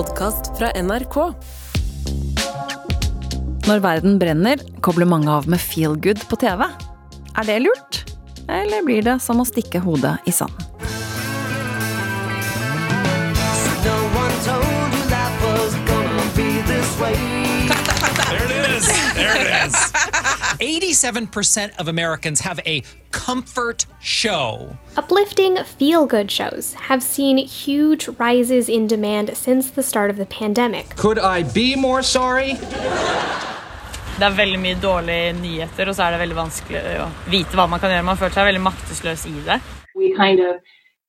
podkast fra NRK. Når verden brenner, kobler mange av med feel good på TV. Er det lurt? Eller blir det som å stikke hodet i sanden? No one told you life was gonna be this way. There it is. There it is. 87% of Americans have a comfort show. Uplifting feel good shows have seen huge rises in demand since the start of the pandemic. Could I be more sorry? Det er veldig mye dårlige nyheter, og så er det veldig vanskelig å vite hva man kan gjøre. Man føler seg veldig maktesløs i det. we kind of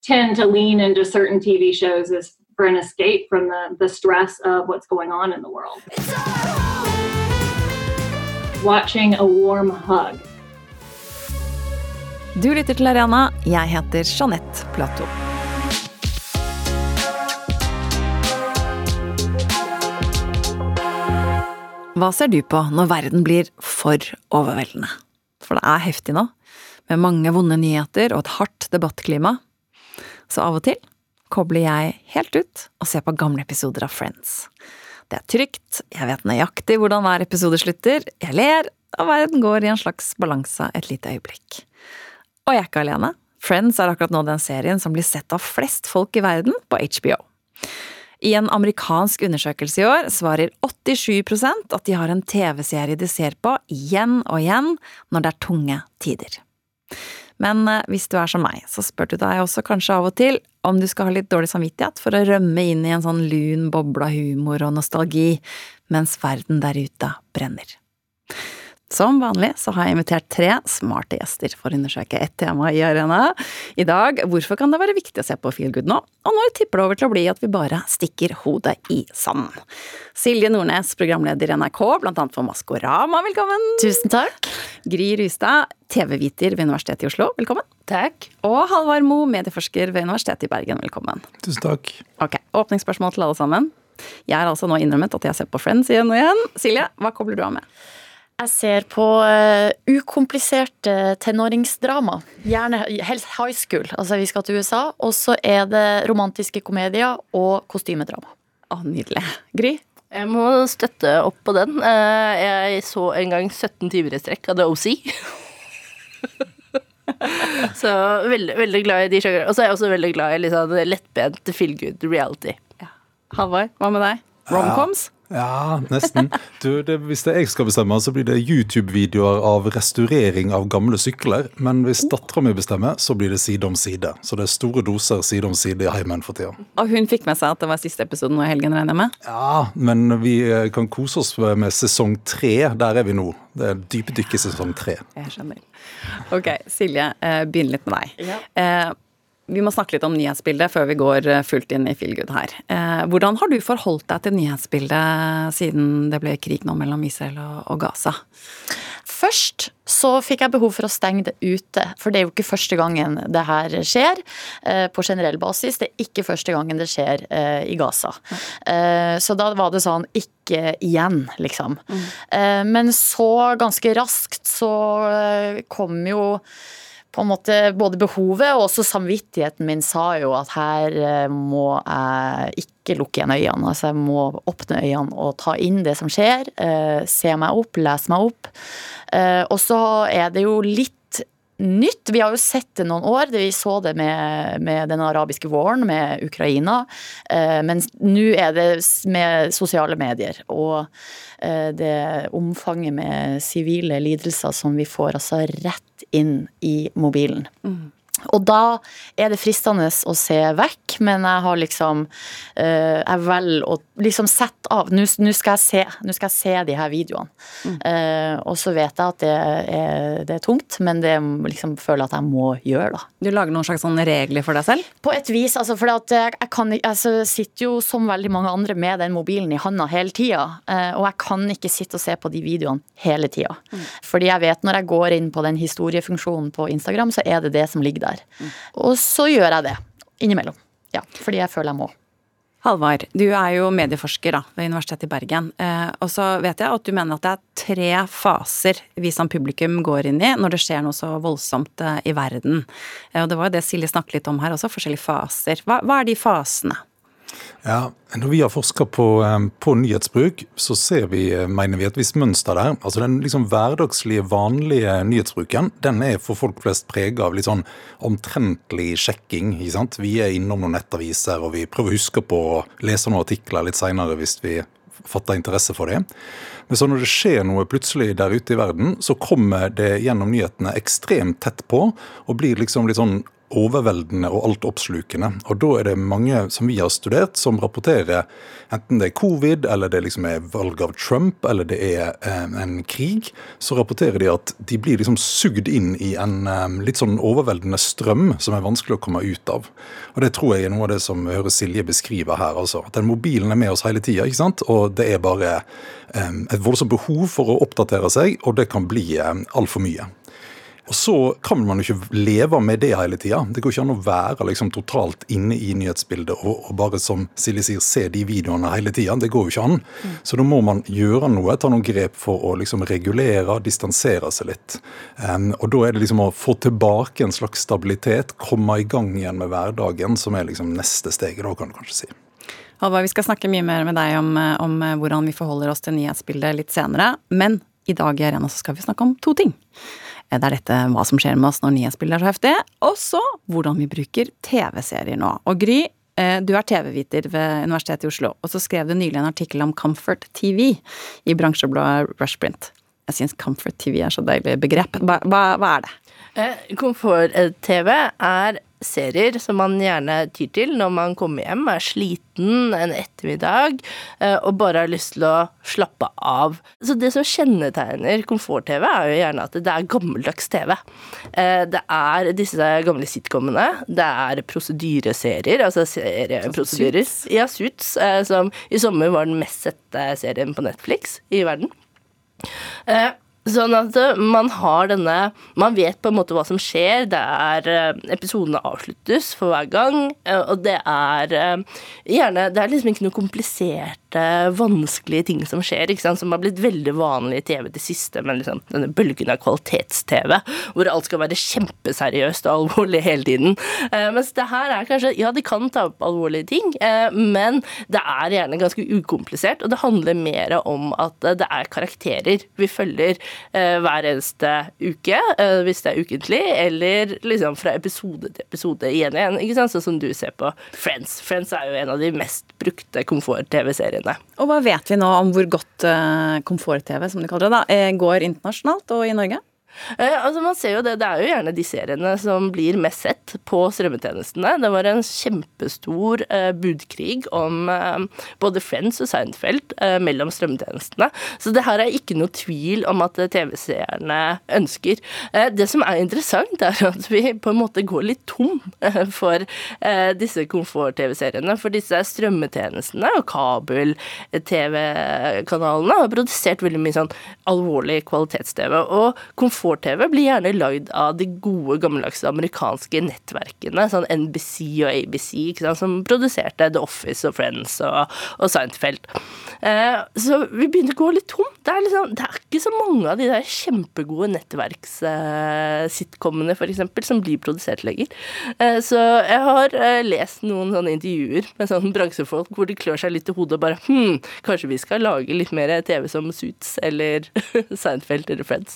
tend to lean into certain TV shows as for an escape from the, the stress of what's going on in the world. Watching a warm hug. Du lytter til Ariana. Jeg heter Jeanette Platou. Hva ser du på når verden blir for overveldende? For det er heftig nå, med mange vonde nyheter og et hardt debattklima. Så av og til kobler jeg helt ut og ser på gamle episoder av Friends. Det er trygt, jeg vet nøyaktig hvordan hver episode slutter, jeg ler, og verden går i en slags balanse et lite øyeblikk. Og jeg er ikke alene. Friends er akkurat nå den serien som blir sett av flest folk i verden på HBO. I en amerikansk undersøkelse i år svarer 87% at de har en TV-serie de ser på igjen og igjen når det er tunge tider. Men eh, hvis du er som meg, så spør du deg også kanskje av og til om du skal ha litt dårlig samvittighet for å rømme inn i en sånn lun boble av humor og nostalgi mens verden der ute brenner. Som vanlig så har jeg invitert tre smarte gjester for å undersøke ett tema i Arena. I dag hvorfor kan det være viktig å se på Feel Good nå, og når tipper det over til å bli at vi bare stikker hodet i sanden. Silje Nordnes, programleder i NRK, blant annet for Maskorama, velkommen. Tusen takk. Gry Rystad, TV-viter ved Universitetet i Oslo, velkommen. Takk. Og Halvard Mo, medieforsker ved Universitetet i Bergen, velkommen. Tusen takk. Ok, åpningsspørsmål til alle sammen. Jeg har altså nå innrømmet at jeg ser på Friends igjen og igjen. Silje, hva kobler du av med? Jeg ser på uh, ukompliserte tenåringsdrama. Gjerne helst high school. Altså, vi skal til USA. Og så er det romantiske komedier og kostymedrama. Å, nydelig. Gry? Jeg må støtte opp på den. Uh, Jeg så en gang 17 timer i strekk av The OC. Så veldig, veldig glad i de sjangerne. Og så er jeg også veldig glad i sånn lettbent feel good reality. Halvard, hva med deg? Romcoms? Ja, nesten. Du, det, hvis det er jeg skal bestemme, så blir det YouTube-videoer av restaurering av gamle sykler. Men hvis dattera mi bestemmer, så blir det side om side. Så det er store doser side om side i heimen for tida. Og hun fikk med seg at det var siste episode nå i helgen, regner jeg med? Ja, men vi eh, kan kose oss med sesong tre. Der er vi nå. Det er dypdykk i sesong tre. Jeg skjønner. Ok, Silje, eh, begynn litt med deg. Eh, vi må snakke litt om nyhetsbildet før vi går eh, fullt inn i Feelgood her. Eh, hvordan har du forholdt deg til nyhetsbildet siden det ble krig nå mellom Israel og, Gaza? Først så fikk jeg behov for å stenge det ute, for det er jo ikke første gangen det her skjer eh, på generell basis. Det er ikke første gangen det skjer i Gaza. Så da var det sånn ikke igjen, liksom. Eh, men så ganske raskt så kom jo på en måte både behovet og også samvittigheten min sa jo at her eh, må jeg ikke lukke igjen øynene. Altså jeg må åpne øynene og ta inn det som skjer. eh, Se meg opp, lese meg opp. Eh, Og så er det jo litt nytt. Vi har jo sett det noen år. Vi så det med, med den arabiske våren, med Ukraina. Men nå er det med sosiale medier og det omfanget med sivile lidelser som vi får altså rett inn i mobilen. Og da er det fristende å se vekk, men jeg har liksom uh, Jeg velger å liksom sette av. Nå skal jeg se Nå skal jeg se de her videoene. Eh, og så vet jeg at det er, det er tungt, men det liksom føler jeg at jeg må gjøre, da. Du lager noen slags sånne regler for deg selv? På et vis, altså, for jeg, jeg kan altså, jeg sitter jo som veldig mange andre med den mobilen i handa hele tida. Uh, og jeg kan ikke sitte og se på de videoene hele tida. Fordi jeg vet når jeg går inn på den historiefunksjonen på Instagram, så er det det som ligger der. Og så gjør jeg det innimellom. Ja, fordi jeg føler jeg må. Halvard, du er jo medieforsker da, ved Universitetet i Bergen. Eh, og så vet jeg at du mener at det er tre faser vi som publikum går inn i når det skjer noe så voldsomt eh, i verden. Eh, og det var jo det Silje snakket litt om her også, forskjellige faser. Hva, hva er de fasene? Ja, Når vi har forska på, eh, på nyhetsbruk, så ser vi, eh, mener vi, et visst mønster der. Altså Den liksom hverdagslige, vanlige nyhetsbruken den er for folk flest prega av litt sånn omtrentlig sjekking. ikke sant? Vi er innom noen nettaviser, og vi prøver å huske på å lese noen artikler litt seinere hvis vi fatter interesse for det. Men så når det skjer noe plutselig der ute i verden, så kommer det gjennom nyhetene ekstremt tett på, og blir liksom litt sånn overveldende og altoppslukende. Og da er det mange som vi har studert, som rapporterer enten det er covid, eller det liksom er valg av Trump, eller det er eh, en krig, så rapporterer de at de blir liksom sugd inn i en eh, litt sånn overveldende strøm som er vanskelig å komme ut av. Og det tror jeg er noe av det som hører Silje beskrive her. altså. At den mobilen er med oss hele tida, og det er bare eh, et voldsomt behov for å oppdatere seg, og det kan bli altfor mye. Og så kan man jo ikke leve med det hele tida. Det går ikke an å være liksom totalt inne i nyhetsbildet og, og bare som Silje sier, se de videoene hele tida. Det går jo ikke an. Så da må man gjøre noe, ta noen grep for å liksom regulere, distansere seg litt. Um, og da er det liksom å få tilbake en slags stabilitet, komme i gang igjen med hverdagen, som er liksom neste steget, da kan du kanskje si. Halvard, vi skal snakke mye mer med deg om, om hvordan vi forholder oss til nyhetsbildet litt senere. Men i dag i Arena så skal vi snakke om to ting. Det er dette hva som skjer med oss når nyhetsbildet er så heftig, og så hvordan vi bruker TV-serier nå. Og Gry, eh, du er TV-viter ved Universitetet i Oslo, og så skrev du nylig en artikkel om Comfort TV i bransjebladet Rushprint. Jeg syns Comfort TV er så deilig begrep. Hva, hva, hva er det? Eh, Komfort-TV er serier som man gjerne tyr til når man kommer hjem, er sliten en ettermiddag eh, og bare har lyst til å slappe av. Så det som kjennetegner komfort-TV, er jo gjerne at det er gammeldags TV. Eh, Det er disse gamle sitcomene, det er prosedyreserier, altså serieprosedyrer. Ja, Suits, eh, som i sommer var den mest sette serien på Netflix i verden. Sånn at eh, man har denne Man vet på en måte hva som skjer. Det er eh, Episodene avsluttes for hver gang, eh, og det er gjerne Det er liksom ikke noe kompliserte, vanskelige ting som skjer, som har blitt veldig vanlig i TV det siste, men liksom denne bølgen av kvalitets-TV, hvor alt skal være kjempeseriøst og alvorlig hele tiden. Eh, Mens det her er kanskje Ja, de kan ta opp alvorlige ting, eh, men det er gjerne ganske ukomplisert, og det handler mer om at det er karakterer vi følger eh, hver eneste uke, eh, hvis det er ukentlig, eller liksom fra episode til episode igjen igjen, ikke sant, sånn som du ser på Friends. Friends er jo en av de mest brukte komfort-TV-seriene. Og hva vet vi nå om hvor godt eh, komfort-TV, som de kaller det, da, eh, går internasjonalt og i Norge? Eh, altså man ser jo det, det er jo gjerne de seriene som blir mest sett på strømmetjenestene. Det var en kjempestor eh, budkrig om eh, både Friends og Seinfeld mellom strømmetjenestene. Så det her er ikke noe tvil om at TV-seerne ønsker. Det som er interessant, er at vi på en måte går litt tom for disse komfort-TV-seriene. For disse strømmetjenestene og kabel-TV-kanalene har produsert veldig mye sånn alvorlig kvalitets-TV. Og komfort-TV blir gjerne lagd av de gode, gammeldagse amerikanske nettverkene, sånn NBC og ABC, som produserte The Office og Friends og, og Seinfeld. Eh, så vi begynner å gå litt tom. Det er, liksom, det er ikke så mange av de der kjempegode nettverks-sitcomene, for eksempel, som blir produsert lenger. Eh, så jeg har eh, lest noen sånne intervjuer med sånne bransjefolk hvor de klør seg litt i hodet og bare hm, kanskje vi skal lage litt mer TV som Suits eller Seinfeld eller Friends.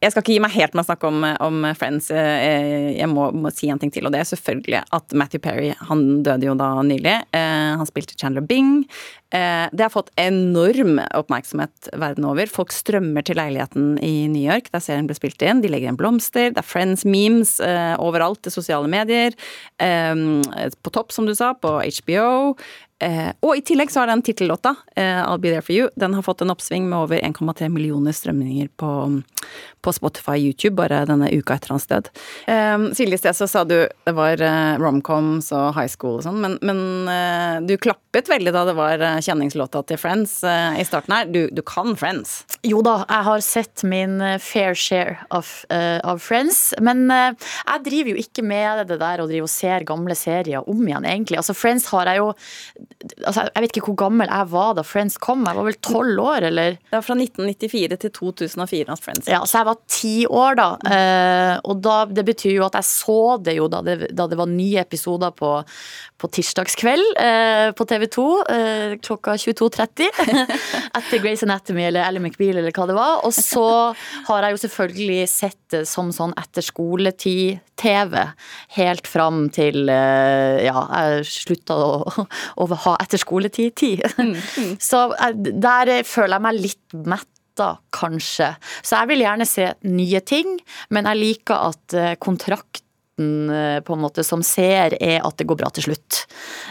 Jeg skal ikke gi meg helt med å snakke om, om Friends. Eh, Jeg må, må si en ting til, og det er selvfølgelig at Matthew Perry han døde jo da nylig. Eh, Han spilte Chandler Bing. Eh, Det har fått enorm oppmerksomhet verden over. Folk strømmer til leiligheten i New York der serien ble spilt inn. De legger igjen blomster. Det er Friends-memes eh, overalt i sosiale medier. Eh, På topp, som du sa, på HBO. Eh, og i tillegg så har den tittellåta, eh, I'll Be There For You, den har fått en oppsving med over 1,3 millioner strømninger på, på Spotify og YouTube bare denne uka etter hans død. Eh, Silje, i sted så sa du det var eh, romcoms og high school og sånn, men, men eh, du klappet veldig da det var eh, kjenningslåta til Friends eh, i starten her. Du, du kan Friends. Jo da, jeg har sett min fair share of, uh, av Friends. Men uh, jeg driver jo ikke med det der å drive og se gamle serier om igjen, egentlig. Altså, Friends har jeg jo altså, Jeg vet ikke hvor gammel jeg var da Friends kom. Jeg var vel tolv år, eller? Det var fra 1994 til 2004 at Friends Ja, så jeg var ti år da. Eh, og da, det betyr jo at jeg så det jo da det, da det var nye episoder på, på tirsdagskveld eh, på TV 2 eh, klokka 22.30. Etter Grace Anatomy eller Ally McBeal eller hva det var. Og så har jeg jo selvfølgelig sett det som sånn etter skoletid-TV. Helt fram til ja, jeg slutta å, å ha etter skoletid-tid. Så der føler jeg meg litt mett kanskje. Så jeg vil gjerne se nye ting, men jeg liker at eh, kontrakten eh, på en måte som ser er at det går bra til slutt.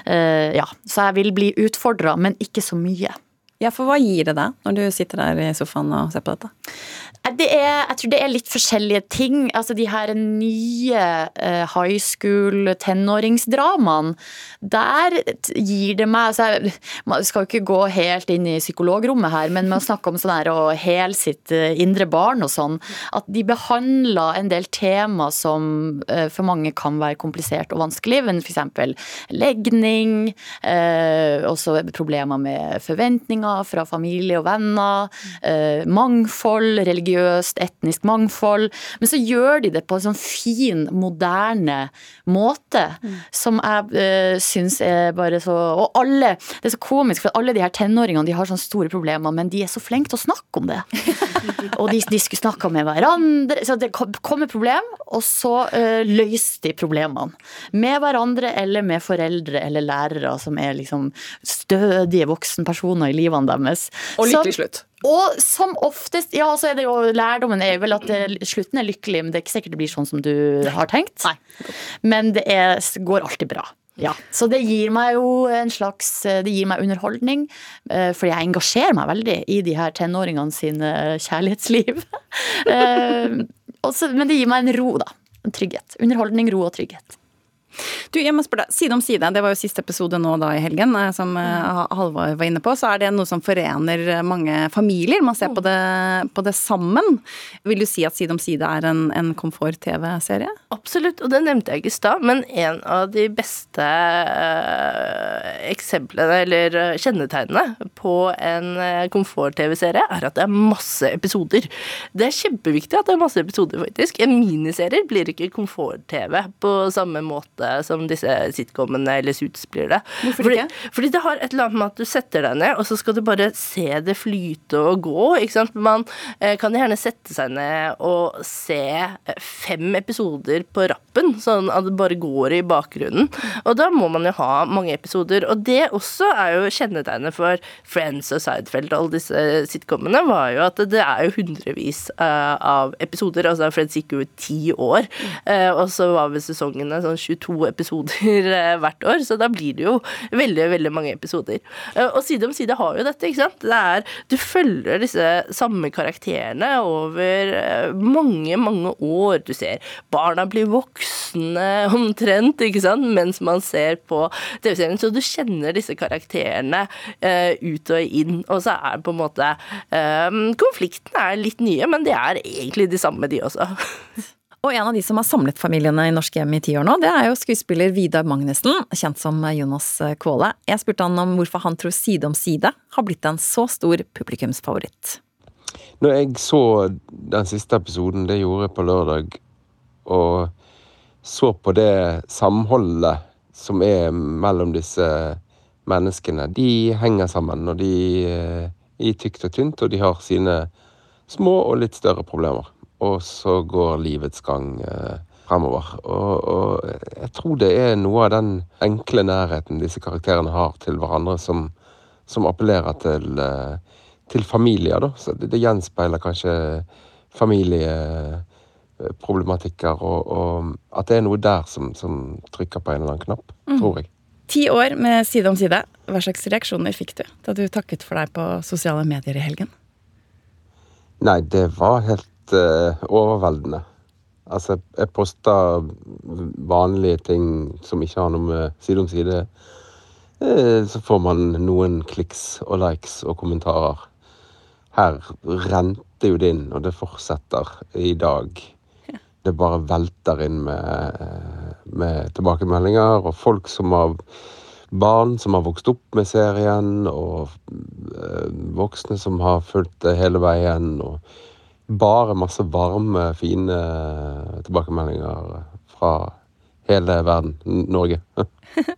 Uh, ja, så jeg vil bli utfordra, men ikke så mye. Ja, for hva gir det deg når du sitter der i sofaen og ser på dette? Eh, Det er, jeg tror det er litt forskjellige ting. Altså de her nye eh, high school tenåringsdramaene, der gir det meg altså, jeg- Man skal jo ikke gå helt inn i psykologrommet her, men med å snakke om sånn her å hele sitt eh, indre barn og sånn, at de behandler en del tema som for mange kan være komplisert og vanskelig, men f.eks. legning, også problemer med forventninger fra familie og venner, eh, mangfold, religiøst, etnisk mangfold. Men så gjør de det på en sånn fin, moderne måte, som jeg eh, syns er bare så Og alle Det er så komisk, for alle de her tenåringene de har sånne store problemer, men de er så flinke til å snakke om det. og de, de skulle snakka med hverandre. Så det kom- kommer problem, og så eh, løser de problemene. Med hverandre eller med foreldre eller lærere som er liksom stødige voksenpersoner i livene deres. Og lykkelig slutt. og som oftest, ja, så er det jo lærdommen er jo vel at det, slutten er lykkelig, men det er ikke sikkert det blir sånn som du har tenkt. Men det er, går alltid bra. Ja, Så det gir meg jo en slags eh, Det gir meg underholdning, eh, fordi jeg engasjerer meg veldig i de her tenåringene sine kjærlighetsliv. Eh, Men det gir meg en ro, da. En trygghet. Underholdning, ro og trygghet. Du, jeg må spørre deg, Side om side, det var jo siste episode nå da i helgen, eh, som eh, Halvor var inne på. Så er det noe som forener eh, mange familier. Man ser på det, på det sammen. Vil du si at Side om side er en, en komfort-TV-serie? Absolutt, og det nevnte jeg ikke i stad, men en av de beste øh, eksemplene, eller kjennetegnene, på en komfort-TV-serie er at det er masse episoder. Det er kjempeviktig at det er masse episoder, faktisk. En miniserie blir ikke komfort-TV på samme måte som disse sitcomene eller Suits blir det. Hvorfor ikke? Fordi det har et eller annet med at du setter deg ned, og så skal du bare se det flyte og gå. ikke sant? Man eh, kan gjerne sette seg ned og se eh, fem episoder på rappen, sånn at det bare går i bakgrunnen. Og da må man jo ha mange episoder. Og det også er jo kjennetegnet for Friends og Seinfeld og alle disse sitcomene, var jo at det er jo hundrevis eh, av episoder. Altså Friends gikk jo i ti år, eh, og så var vel sesongene sånn 22 episoder eh, hvert år, så da blir det jo veldig, veldig mange episoder. Eh, Og Side om side har jo dette, ikke sant. Det er, du følger disse samme karakterene over eh, mange, mange år. Du ser barna blir voksne omtrent, ikke sant, mens man ser på TV-serien. Så du kjenner disse karakterene uh, ut og inn, og så er det på en måte eh, Konfliktene er litt nye, men de er egentlig de samme, de også. Og en av de som har samlet familiene i norske hjem i ti år nå, det er jo skuespiller Vidar Magnussen, kjent som Jonas Kvåle. Jeg spurte han om hvorfor han tror Side om side har blitt en så stor publikumsfavoritt. Når jeg så den siste episoden, det gjorde jeg på lørdag, og så på det samholdet som er mellom disse menneskene. De henger sammen, og de er i tykt og tynt, og de har sine små og litt større problemer. Og så går livets gang eh, fremover. Og, og jeg tror det er noe av den enkle nærheten disse karakterene har til hverandre, som, som appellerer til, eh, til familier. Da. Så det, det gjenspeiler kanskje familieproblematikker, og, og at det er noe der som, som trykker på en eller annen knapp, tror jeg. Ti år med Side om side. Hva slags reaksjoner fikk du da du takket for deg på sosiale medier i helgen? Nei, det var helt eh, overveldende. Altså, jeg poster vanlige ting som ikke har noe med side om side eh, så får man noen kliks og likes og kommentarer. Her renter jo det inn, og det fortsetter i dag. Det bare velter inn med, med tilbakemeldinger, og folk som har barn som har vokst opp med serien, og eh, voksne som har fulgt det hele veien. og bare masse varme, fine tilbakemeldinger fra hele verden. Norge.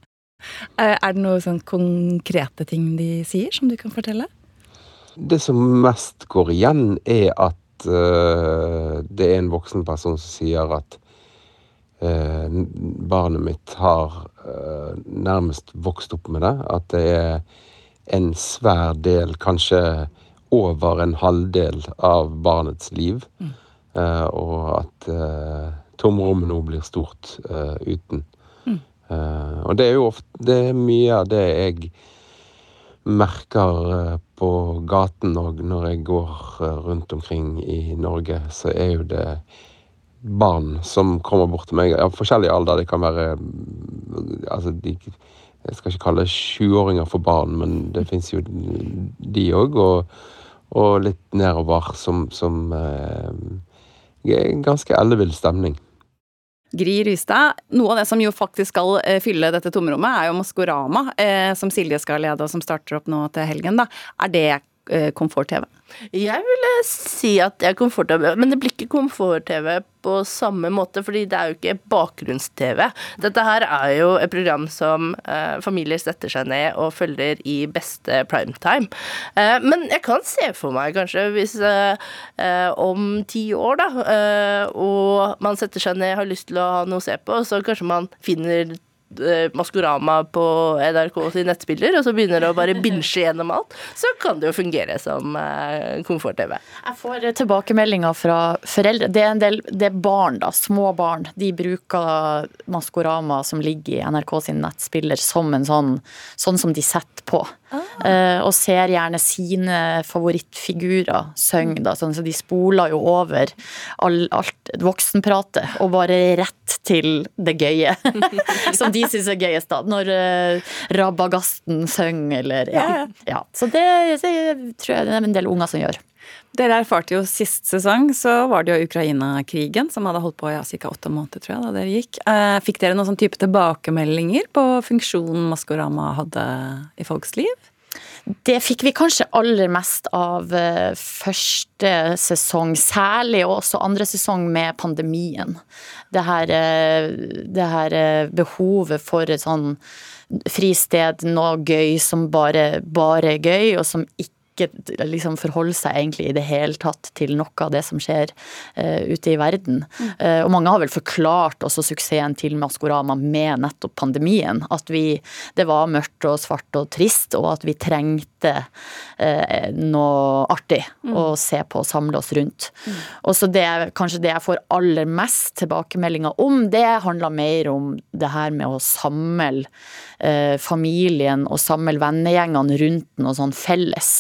Eh, Er det noen sånn konkrete ting de sier som du kan fortelle? Det som mest går igjen, er at uh, det er en voksen person som sier at uh, barnet mitt har uh, nærmest vokst opp med det. At det er en svær del, kanskje over en halvdel av barnets liv. Eh, og at eh, tomrommet nå blir stort eh, uten. Eh, og det er jo ofte Det er mye av det jeg merker på gaten og når jeg går rundt omkring i Norge, så er jo det barn som kommer bort til meg av forskjellig alder. Det kan være mm, Altså, de, jeg skal ikke kalle 20-åringer for barn, men det fins jo de òg. Og, og litt nedover som, som eh, en ganske ellevill stemning. Gry Rystad, noe av det som jo faktisk skal eh, fylle dette tomrommet, er jo Maskorama, eh, som Silje skal lede, og som starter opp nå til helgen. da. Er det eh, komfort-TV? Jeg ville si at det er komfort-TV, men det blir ikke komfort-TV på samme måte, fordi det er jo ikke bakgrunns-TV. Dette her er jo et program som eh, familier setter seg ned og følger i beste primetime. Eh, men jeg kan se for meg kanskje hvis eh, eh, om ti år, da, eh, og man setter seg ned, har lyst til å ha noe å se på, så kanskje man finner eh, Maskorama på NRK sin nettspiller, og så begynner å bare binsje gjennom alt, så kan det jo fungere som eh, komfort-TV. Jeg får tilbakemeldinger fra foreldre. Det er en del det er barn, da. Små barn. De bruker Maskorama som ligger i NRK sin nettspiller som en sånn, sånn som de setter på. Eh, og ser gjerne sine favorittfigurer synge, da. Sånn, så de spoler jo over all, alt voksenpratet og bare rett til det gøye. som de syns er gøyest, da. Når uh, Rabagasten synger, eller ja. ja. Så det, det tror jeg det er en del unger som gjør. Dere erfarte jo sist sesong, så var det jo Ukraina-krigen som hadde holdt på i ja, ca. åtte måneder, tror jeg, da dere gikk. Eh, fikk dere noen sånn type tilbakemeldinger på funksjonen Maskorama hadde i folks liv? Det fikk vi kanskje aller mest av eh, første sesong, særlig og også andre sesong med pandemien. Det her, eh, det her eh, behovet for et sånn fristed, noe gøy som bare, bare gøy, og som ikke liksom forholder seg egentlig i det hele tatt til noe av det som skjer uh, ute i verden. Eh, og mange har vel forklart også suksessen til Maskorama med nettopp pandemien. At vi, det var mørkt og svart og trist, og at vi trengte uh, noe artig å se på og samle oss rundt. Og så det, kanskje det jeg får aller mest tilbakemeldinger om, det handler mer om det her med å samle familien og samle vennegjengene rundt noe sånn felles.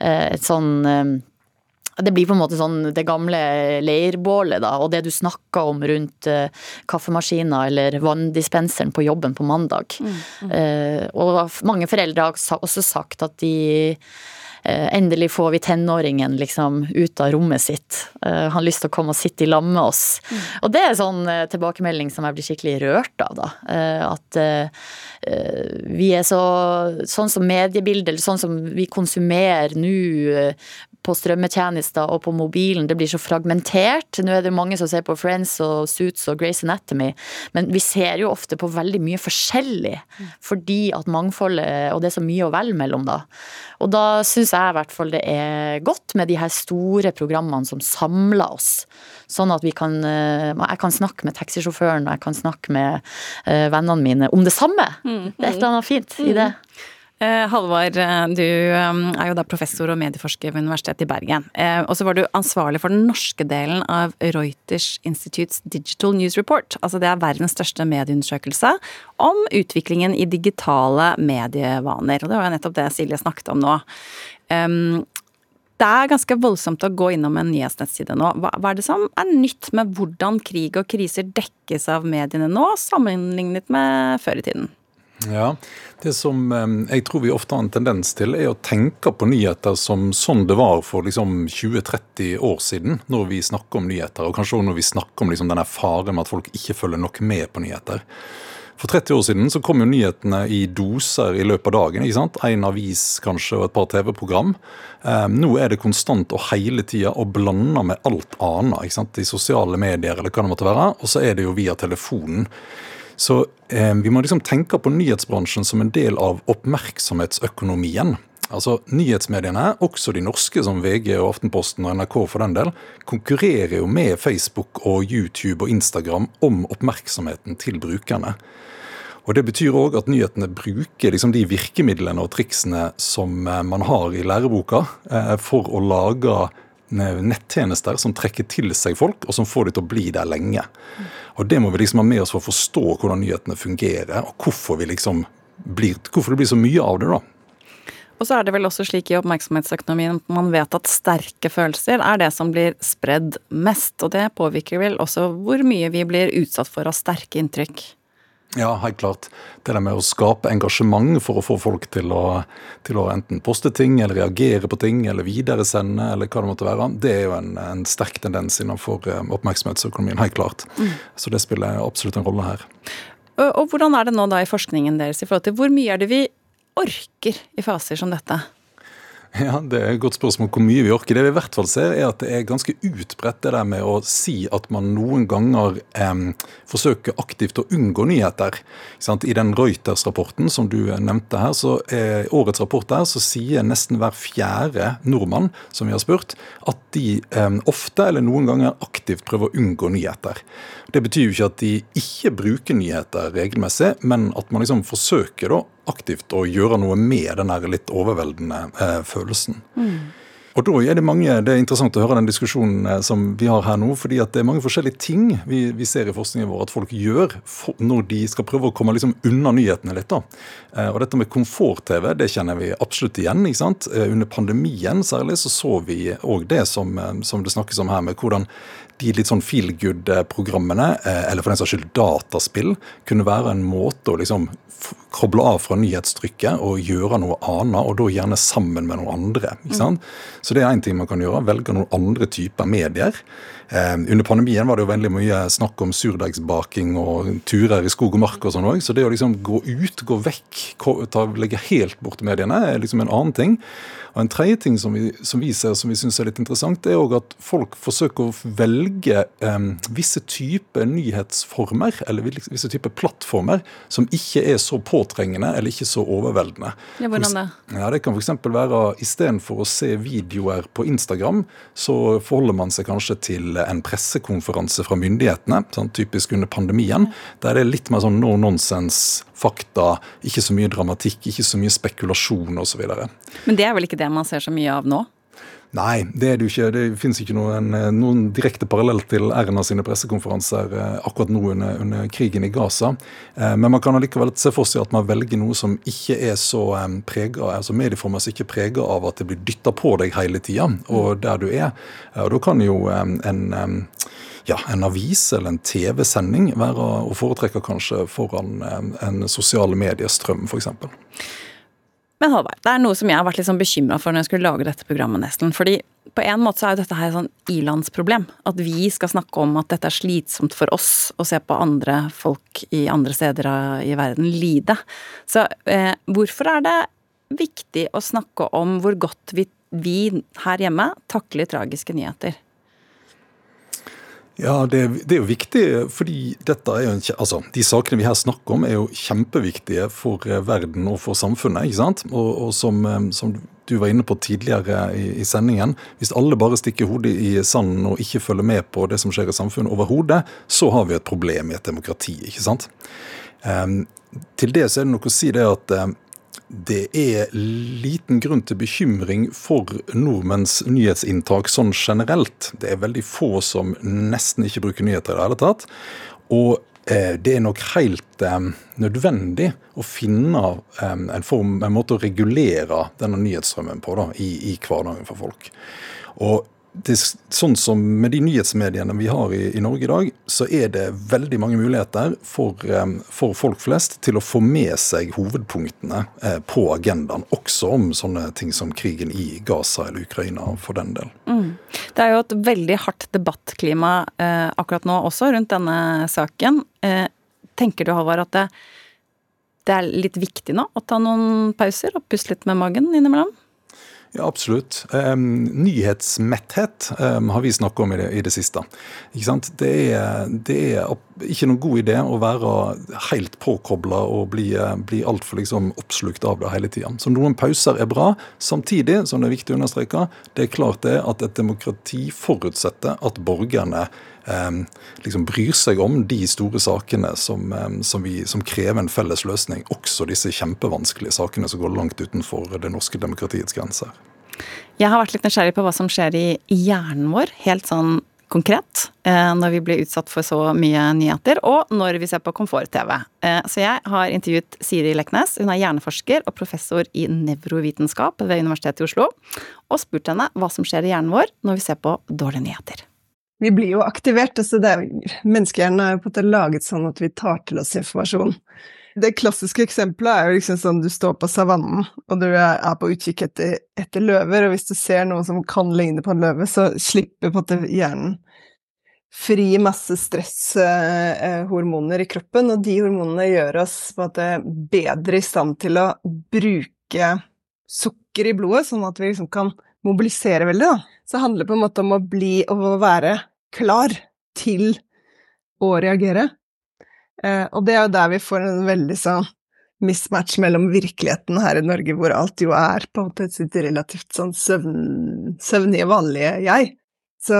Eh, et sånn eh, det blir på en måte sånn det gamle leirbålet, da, og det du snakka om rundt kaffemaskiner kaffemaskina eller vanndispenseren på jobben på mandag. Eh, og mange foreldre har også sagt at de eh, Endelig får vi tenåringen liksom ut av rommet sitt. Han har lyst til å komme og sitte i lag med oss. Og det er sånn eh, tilbakemelding som jeg blir skikkelig rørt av, da. Eh, at eh, eh, vi er så Sånn som mediebildet, eller sånn som vi konsumerer nå eh, på strømmetjenester og på mobilen, det blir så fragmentert. Nå er det mange som ser på Friends og Suits og Grace Anatomy, men vi ser jo ofte på veldig mye forskjellig, fordi at mangfoldet, og det er så mye å velge mellom da. Og da syns jeg i hvert fall det er godt med de her store programmene som samler oss. Sånn at vi kan eh, Jeg kan snakke med taxisjåføren, og jeg kan snakke med eh, vennene mine om det samme. Det er et eller annet fint i det. Eh, Halvard, du er jo da professor og medieforsker ved Universitetet i Bergen. Og så var du ansvarlig for den norske delen av Reuters Institutes Digital News Report. Altså det er verdens største medieundersøkelse om utviklingen i digitale medievaner. Og det var jo nettopp det Silje snakket om nå. Um, det er ganske voldsomt å gå innom en nyhetsnettside nå. Hva, hva er det som er nytt med hvordan krig og kriser dekkes av mediene nå, sammenlignet med før i tiden? Ja, Det som jeg tror vi ofte har en tendens til, er å tenke på nyheter som sånn det var for liksom 20-30 år siden, når vi snakker om nyheter. Og kanskje også når vi snakker om liksom denne faren med at folk ikke følger nok med på nyheter. For 30 år siden så kom jo nyhetene i doser i løpet av dagen. ikke sant? En avis kanskje og et par TV-program. Eh, nå er det konstant og hele tida og blanda med alt annet. ikke sant? I sosiale medier eller hva det måtte være. Og så er det jo via telefonen. Så eh, vi må liksom tenke på nyhetsbransjen som en del av oppmerksomhetsøkonomien. Altså Nyhetsmediene, også de norske som VG og Aftenposten og NRK for den del, konkurrerer jo med Facebook og YouTube og Instagram om oppmerksomheten til brukerne. Og Det betyr òg at nyhetene bruker liksom de virkemidlene og triksene som eh, man har i læreboka, eh, for å lage eh, nettjenester som trekker til seg folk, og som får de til å bli der lenge. Og Det må vi liksom ha med oss for å forstå hvordan nyhetene fungerer, og hvorfor, liksom blir, hvorfor det blir så mye av det. da. Og så er det vel også slik i oppmerksomhetsøkonomien at man vet at sterke følelser er det som blir spredd mest, og det påvirker vel også hvor mye vi blir utsatt for av sterke inntrykk. Ja, helt klart. Det der med å skape engasjement for å få folk til å, til å enten poste ting, eller reagere på ting, eller videresende, eller hva det måtte være, det er jo en, en sterk tendens innenfor eh, oppmerksomhetsøkonomien, helt klart. Mm. Så det spiller absolutt en rolle her. Og, og hvordan er det nå da i forskningen deres i forhold til hvor mye er det vi orker i faser som dette? Ja, Det er et godt spørsmål hvor mye vi orker. Det vi i hvert fall ser, er at det er ganske utbredt det der med å si at man noen ganger eh, forsøker aktivt å unngå nyheter. I den Reuters-rapporten som du nevnte her, så eh, årets rapport der, så sier nesten hver fjerde nordmann som vi har spurt, at de eh, ofte eller noen ganger aktivt prøver å unngå nyheter. Det betyr jo ikke at de ikke bruker nyheter regelmessig, men at man liksom forsøker da aktivt å gjøre noe med den litt overveldende eh, følelsen. Mm. Og da er Det mange, det er interessant å høre den diskusjonen eh, som vi har her nå. fordi at det er mange forskjellige ting vi, vi ser i forskningen vår at folk gjør for, når de skal prøve å komme liksom unna nyhetene litt. da. Eh, og Dette med komfort-TV det kjenner vi absolutt igjen. ikke sant? Eh, under pandemien særlig så så vi òg det som, eh, som det snakkes om her, med hvordan de litt sånn feel good-programmene, eh, eller for den saks skyld dataspill, kunne være en måte å liksom koble av fra nyhetstrykket og gjøre noe annet, og da gjerne sammen med noen andre. ikke sant? Så det er én ting man kan gjøre. Velge noen andre typer medier. Eh, under pandemien var det jo veldig mye snakk om surdeigsbaking og turer i skog og mark og sånn òg. Så det å liksom gå ut, gå vekk, ta, legge helt bort mediene, er liksom en annen ting. Og En tredje ting som vi, som vi ser som vi syns er litt interessant, det er òg at folk forsøker å velge eh, visse typer nyhetsformer, eller visse typer plattformer, som ikke er så påtrengende eller ikke så overveldende. Ja, hvordan det? Ja, Det kan f.eks. være istedenfor å se videoer på Instagram, så forholder man seg kanskje til en pressekonferanse fra myndighetene, sånn typisk under pandemien, der det er litt mer sånn no nonsense, fakta, ikke så mye dramatikk, ikke så mye spekulasjon osv. Men det er vel ikke det man ser så mye av nå? Nei, det er det jo ikke. Det finnes ikke noen, noen direkte parallell til Erna sine pressekonferanser eh, akkurat nå under, under krigen i Gaza. Eh, Men man kan allikevel se for seg at man velger noe som ikke er så eh, prega, altså medieformer som ikke er prega av at det blir dytta på deg hele tida, og der du er. Eh, Og da kan jo eh, en eh, ja, en avis eller en TV-sending være å foretrekke kanskje foran eh, en sosiale mediestrøm, f.eks. Men Halvard, det er noe som jeg har vært litt sånn bekymra for når jeg skulle lage dette programmet, nesten. Fordi på en måte så er jo dette her et sånn ilandsproblem. At vi skal snakke om at dette er slitsomt for oss å se på andre folk i andre steder i verden lide. Så eh, hvorfor er det viktig å snakke om hvor godt vi, vi her hjemme takler tragiske nyheter? Ja, det, det er jo viktig, fordi dette er jo en, altså, de sakene vi her snakker om, er jo kjempeviktige for eh, verden og for samfunnet. ikke sant? Og, og som, eh, som du var inne på tidligere i, i sendingen, hvis alle bare stikker hodet i sanden og ikke følger med på det som skjer i samfunnet overhodet, så har vi et problem i et demokrati. ikke sant? Um, til det så er det noe å si det at eh, det er liten grunn til bekymring for nordmenns nyhetsinntak sånn generelt. Det er veldig få som nesten ikke bruker nyheter i det hele tatt. Og eh, det er nok helt eh, nødvendig å finne eh, en, form, en måte å regulere denne nyhetsstrømmen på da, i, i hverdagen for folk. Og det, sånn som med de nyhetsmediene vi har i, i Norge i dag, så er det veldig mange muligheter for, for folk flest til å få med seg hovedpunktene eh, på agendaen, også om sånne ting som krigen i Gaza eller Ukraina, for den del. Mm. Det er jo et veldig hardt debattklima eh, akkurat nå også rundt denne saken. Eh, tenker du, Halvard, at det, det er litt viktig nå å ta noen pauser og puste litt med magen innimellom? Ja, absolutt. Um, nyhetsmetthet um, har vi snakket om i det, i det siste. Det er, det, er, ikke noen god idé å være helt påkobla og bli, bli altfor liksom, oppslukt av det hele tida. Så noen pauser er bra. Samtidig, som det er viktig å understreke, det er klart det at et demokrati forutsetter at borgerne eh, liksom bryr seg om de store sakene som, som, vi, som krever en felles løsning. Også disse kjempevanskelige sakene som går langt utenfor det norske demokratiets grenser. Jeg har vært litt nysgjerrig på hva som skjer i hjernen vår, helt sånn konkret, eh, når vi blir utsatt for så mye nyheter, og når vi ser på komfort-TV. Eh, så jeg har intervjuet Siri Leknes, hun er hjerneforsker og professor i nevrovitenskap ved Universitetet i Oslo, og spurt henne hva som skjer i hjernen vår når vi ser på dårlige nyheter. Vi blir jo aktivert. altså det er, Menneskehjernen er jo på en måte laget sånn at vi tar til oss informasjon. Det klassiske eksempelet er jo liksom sånn du står på savannen, og du er på utkikk etter, etter løver, og hvis du ser noe som kan ligne på en løve, så slipper på en hjernen fri masse stresshormoner i kroppen, og de hormonene gjør oss på en måte bedre i stand til å bruke sukker i blodet, sånn at vi liksom kan mobilisere veldig, da. Så det handler på en måte om å bli og være klar til å reagere. Eh, og det er jo der vi får en veldig sånn mismatch mellom virkeligheten her i Norge, hvor alt jo er på en måte sitt relativt sånn søvn, søvnige, vanlige jeg. Så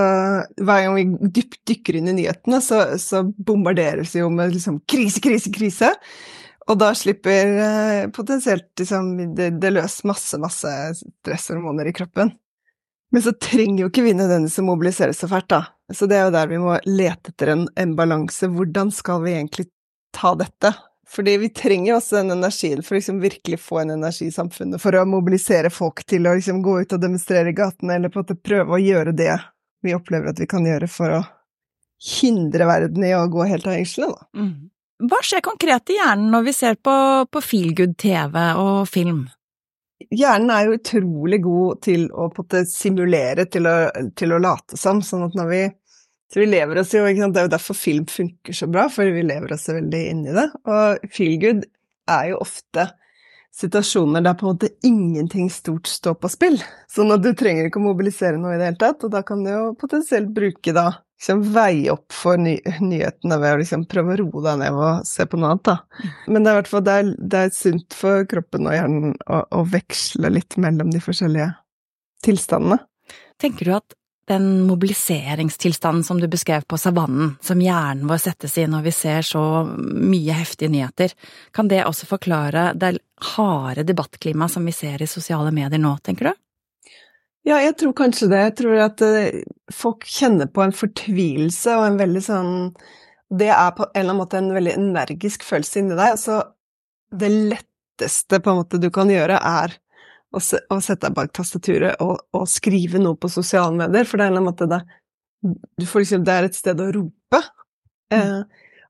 hver gang vi dypt dykker inn i nyhetene, så, så bombarderes vi jo med liksom krise, krise, krise. Og da slipper eh, potensielt liksom, det, det løs masse, masse stresshormoner i kroppen. Men så trenger jo ikke vi nødvendigvis å mobilisere så fælt, da. Så det er jo der vi må lete etter en, en balanse. Hvordan skal vi egentlig ta dette? Fordi vi trenger også den energien for å liksom virkelig få en energi i samfunnet, for å mobilisere folk til å liksom gå ut og demonstrere i gatene, eller på en måte prøve å gjøre det vi opplever at vi kan gjøre for å hindre verden i å gå helt av hengslene, da. Mm. Hva skjer konkret i hjernen når vi ser på, på feelgood TV og film? Hjernen er jo utrolig god til å simulere, til å, til å late som, sånn at når vi så vi lever oss jo, ikke sant? Det er jo derfor film funker så bra, for vi lever oss veldig inn i det. Og feelgood er jo ofte situasjoner der på en måte ingenting stort står på spill. Sånn at du trenger ikke å mobilisere noe i det hele tatt, og da kan du jo potensielt bruke da liksom veie opp for ny nyhetene ved å liksom prøve å roe deg ned og se på noe annet, da. Men det er i hvert fall det er, det er sunt for kroppen og hjernen å, å veksle litt mellom de forskjellige tilstandene. Tenker du at den mobiliseringstilstanden som du beskrev på savannen, som hjernen vår settes i når vi ser så mye heftige nyheter, kan det også forklare det harde debattklimaet som vi ser i sosiale medier nå, tenker du? Ja, jeg tror kanskje det. Jeg tror at uh, folk kjenner på en fortvilelse og en veldig sånn Det er på en eller annen måte en veldig energisk følelse inni deg. Altså, det letteste på en måte du kan gjøre, er å, se, å sette deg bak tastaturet og, og, skrive noe på sosiale medier, for det er en måte det, du får liksom, det er et sted å rope. Eh,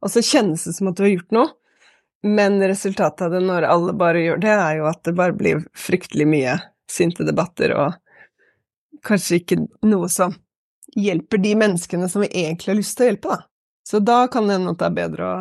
og så kjennes det som at du har gjort noe, men resultatet av det når alle bare gjør det, er jo at det bare blir fryktelig mye sinte debatter og kanskje ikke noe som hjelper de menneskene som vi egentlig har lyst til å hjelpe, da. Så da kan det hende at det er bedre å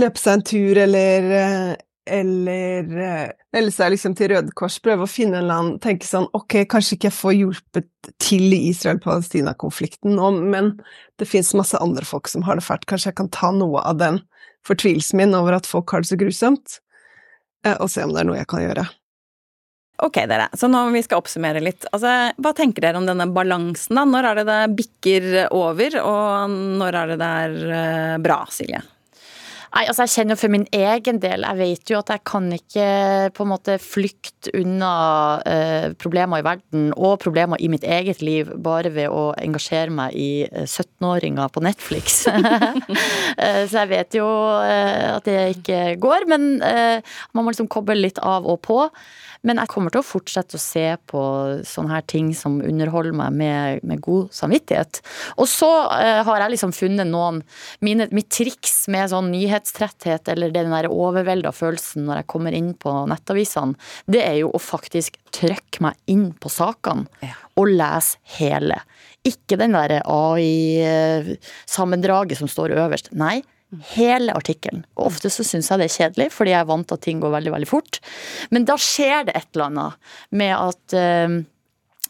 løpe seg en tur eller eh, eller eh, Eller så liksom til Røde Kors, prøve å finne en land Tenke sånn Ok, kanskje ikke jeg får hjulpet til i Israel-Palestina-konflikten nå, men det fins masse andre folk som har det fælt. Kanskje jeg kan ta noe av den fortvilelsen min over at folk har det så grusomt, eh, og se om det er noe jeg kan gjøre. Ok, dere. Så nå vi skal oppsummere litt. Altså, hva tenker dere om denne balansen, da? Når er det det bikker over, og når er det det er eh, bra, Silje? Nei, altså jeg kjenner jo for min egen del, jeg vet jo at jeg kan ikke på en måte flykte unna eh, problemer i verden og problemer i mitt eget liv bare ved å engasjere meg i eh, 17-åringer på Netflix. Eh, Så jeg vet jo eh, at det ikke går, men eh, man må liksom koble litt av og på. Men jeg kommer til å fortsette å se på sånne her ting som underholder meg med, med god samvittighet. Og så eh, har jeg liksom funnet noen mine, Mitt triks med sånn nyhetstretthet eller den der overvelda følelsen når jeg kommer inn på nettavisene, det er jo å faktisk trykke meg inn på sakene og lese hele. Ikke den der AI-sammendraget som står øverst. Nei, hele artikkelen. Og ofte så syns jeg det er kjedelig, fordi jeg er vant til at ting går veldig, veldig fort. Men da skjer det et eller annet med at eh,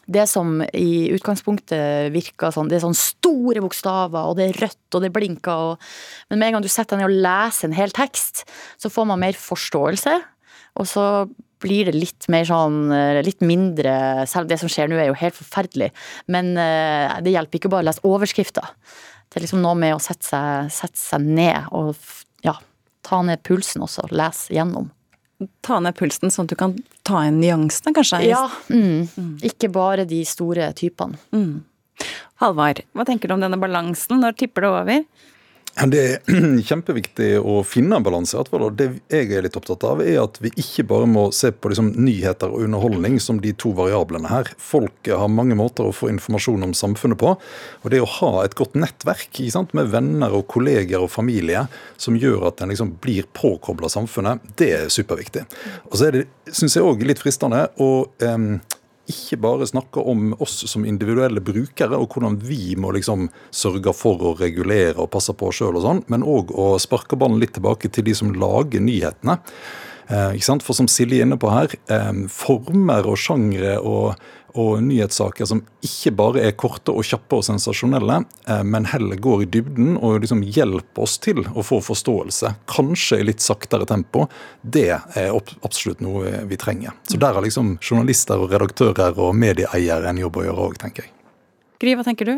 det som i utgangspunktet virker sånn, det er sånn store bokstaver, og det er rødt, og det blinker, og Men med en gang du setter deg ned og leser en hel tekst, så får man mer forståelse, og så blir det litt mer sånn eh, Litt mindre Selv det som skjer nå, er jo helt forferdelig, men eh, det hjelper ikke bare å lese overskrifter. Det er liksom noe med å sette seg, sette seg ned og ja, ta ned pulsen også, lese gjennom. Ta ned pulsen, sånn at du kan ta inn nyansene, kanskje? Ja, mm. Ikke bare de store typene. Mm. Halvard, hva tenker du om denne balansen? Når tipper det over? Det er kjempeviktig å finne en balanse. Det jeg er litt opptatt av, er at vi ikke bare må se på liksom, nyheter og underholdning som de to variablene her. Folk har mange måter å få informasjon om samfunnet på. Og det å ha et godt nettverk med venner og kolleger og familie som gjør at en liksom blir påkobla samfunnet, det er superviktig. Og så er det, syns jeg òg, litt fristende å em, ikke bare snakke om oss som individuelle brukere, og hvordan vi må liksom sørge for å regulere og passe på sjøl og sånn, men òg å sparke ballen litt tilbake til de som lager nyhetene. Eh? For som Silje er inne på her, eh, former og sjangre og, og nyhetssaker som ikke bare er korte og kjappe og sensasjonelle, eh, men heller går i dybden og liksom hjelper oss til å få forståelse, kanskje i litt saktere tempo, det er absolutt noe vi trenger. Så der har liksom journalister og redaktører og medieeiere en jobb å gjøre òg, tenker jeg. Gry, hva tenker du?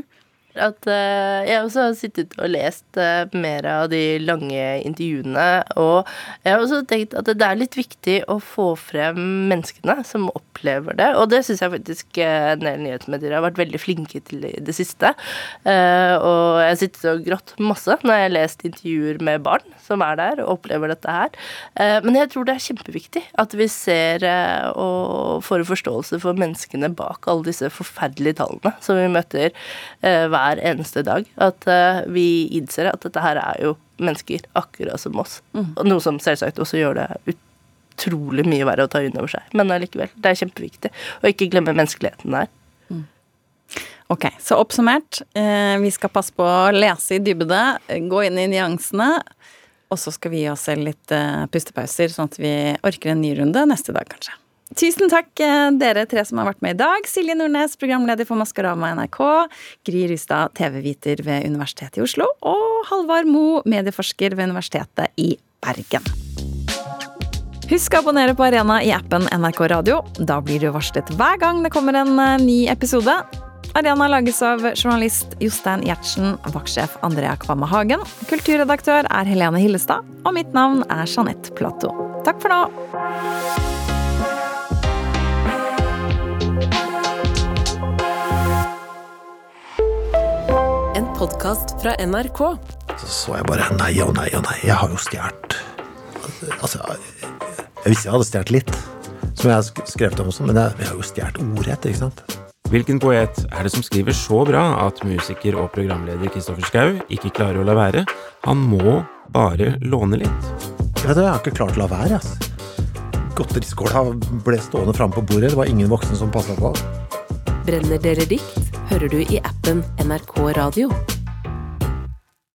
At uh, jeg også har sittet og lest uh, mer av de lange intervjuene. Og jeg har også tenkt at det er litt viktig å få frem menneskene som opplever det. Og det syns jeg faktisk eh, en del nyhetsmedier har vært veldig flinke til i det siste. Og jeg har sittet og grått masse når jeg har lest intervjuer med barn som er der og opplever dette her. Men jeg tror det er kjempeviktig at vi ser og får en forståelse for menneskene bak alle disse forferdelige tallene som vi møter eh, hver eneste dag. At eh, vi innser at dette her er jo mennesker akkurat som oss. Og noe som selvsagt også gjør det utrolig mye verre å ta inn over seg. Men allikevel, det er kjempeviktig. å ikke glemme menneskeligheten der. Ok, så oppsummert. Eh, vi skal passe på å lese i dybde, gå inn i nyansene. Og så skal vi gi oss selv litt eh, pustepauser, sånn at vi orker en ny runde neste dag, kanskje. Tusen takk, eh, dere tre som har vært med i dag. Silje Nordnes, programleder for Maskorama NRK. Gry Rystad, TV-viter ved Universitetet i Oslo. Og Halvard Mo, medieforsker ved Universitetet i Bergen. Husk å abonnere på Arena i appen NRK Radio. Da blir du varslet hver gang det kommer en eh, ny episode. Arena lages av journalist Jostein Gjertsen, vaktsjef Andrea Kvamme Hagen. Kulturredaktør er Helene Hillestad, og mitt navn er Jeanette Platou. Takk for nå! Podkast fra NRK. Så så jeg bare nei og nei og nei. Jeg har jo stjålet Altså, jeg visste jeg hadde stjålet litt, som jeg har skrevet om også, men jeg, jeg har jo stjålet ordrett, ikke sant. Hvilken poet er det som skriver så bra at musiker og programleder Kristoffer Schou ikke klarer å la være? Han må bare låne litt. Jeg vet jeg har ikke klart å la være, altså. Godteriskåla ble stående framme på bordet, det var ingen voksne som passa på. Brenner dere dikt hører du i appen NRK Radio.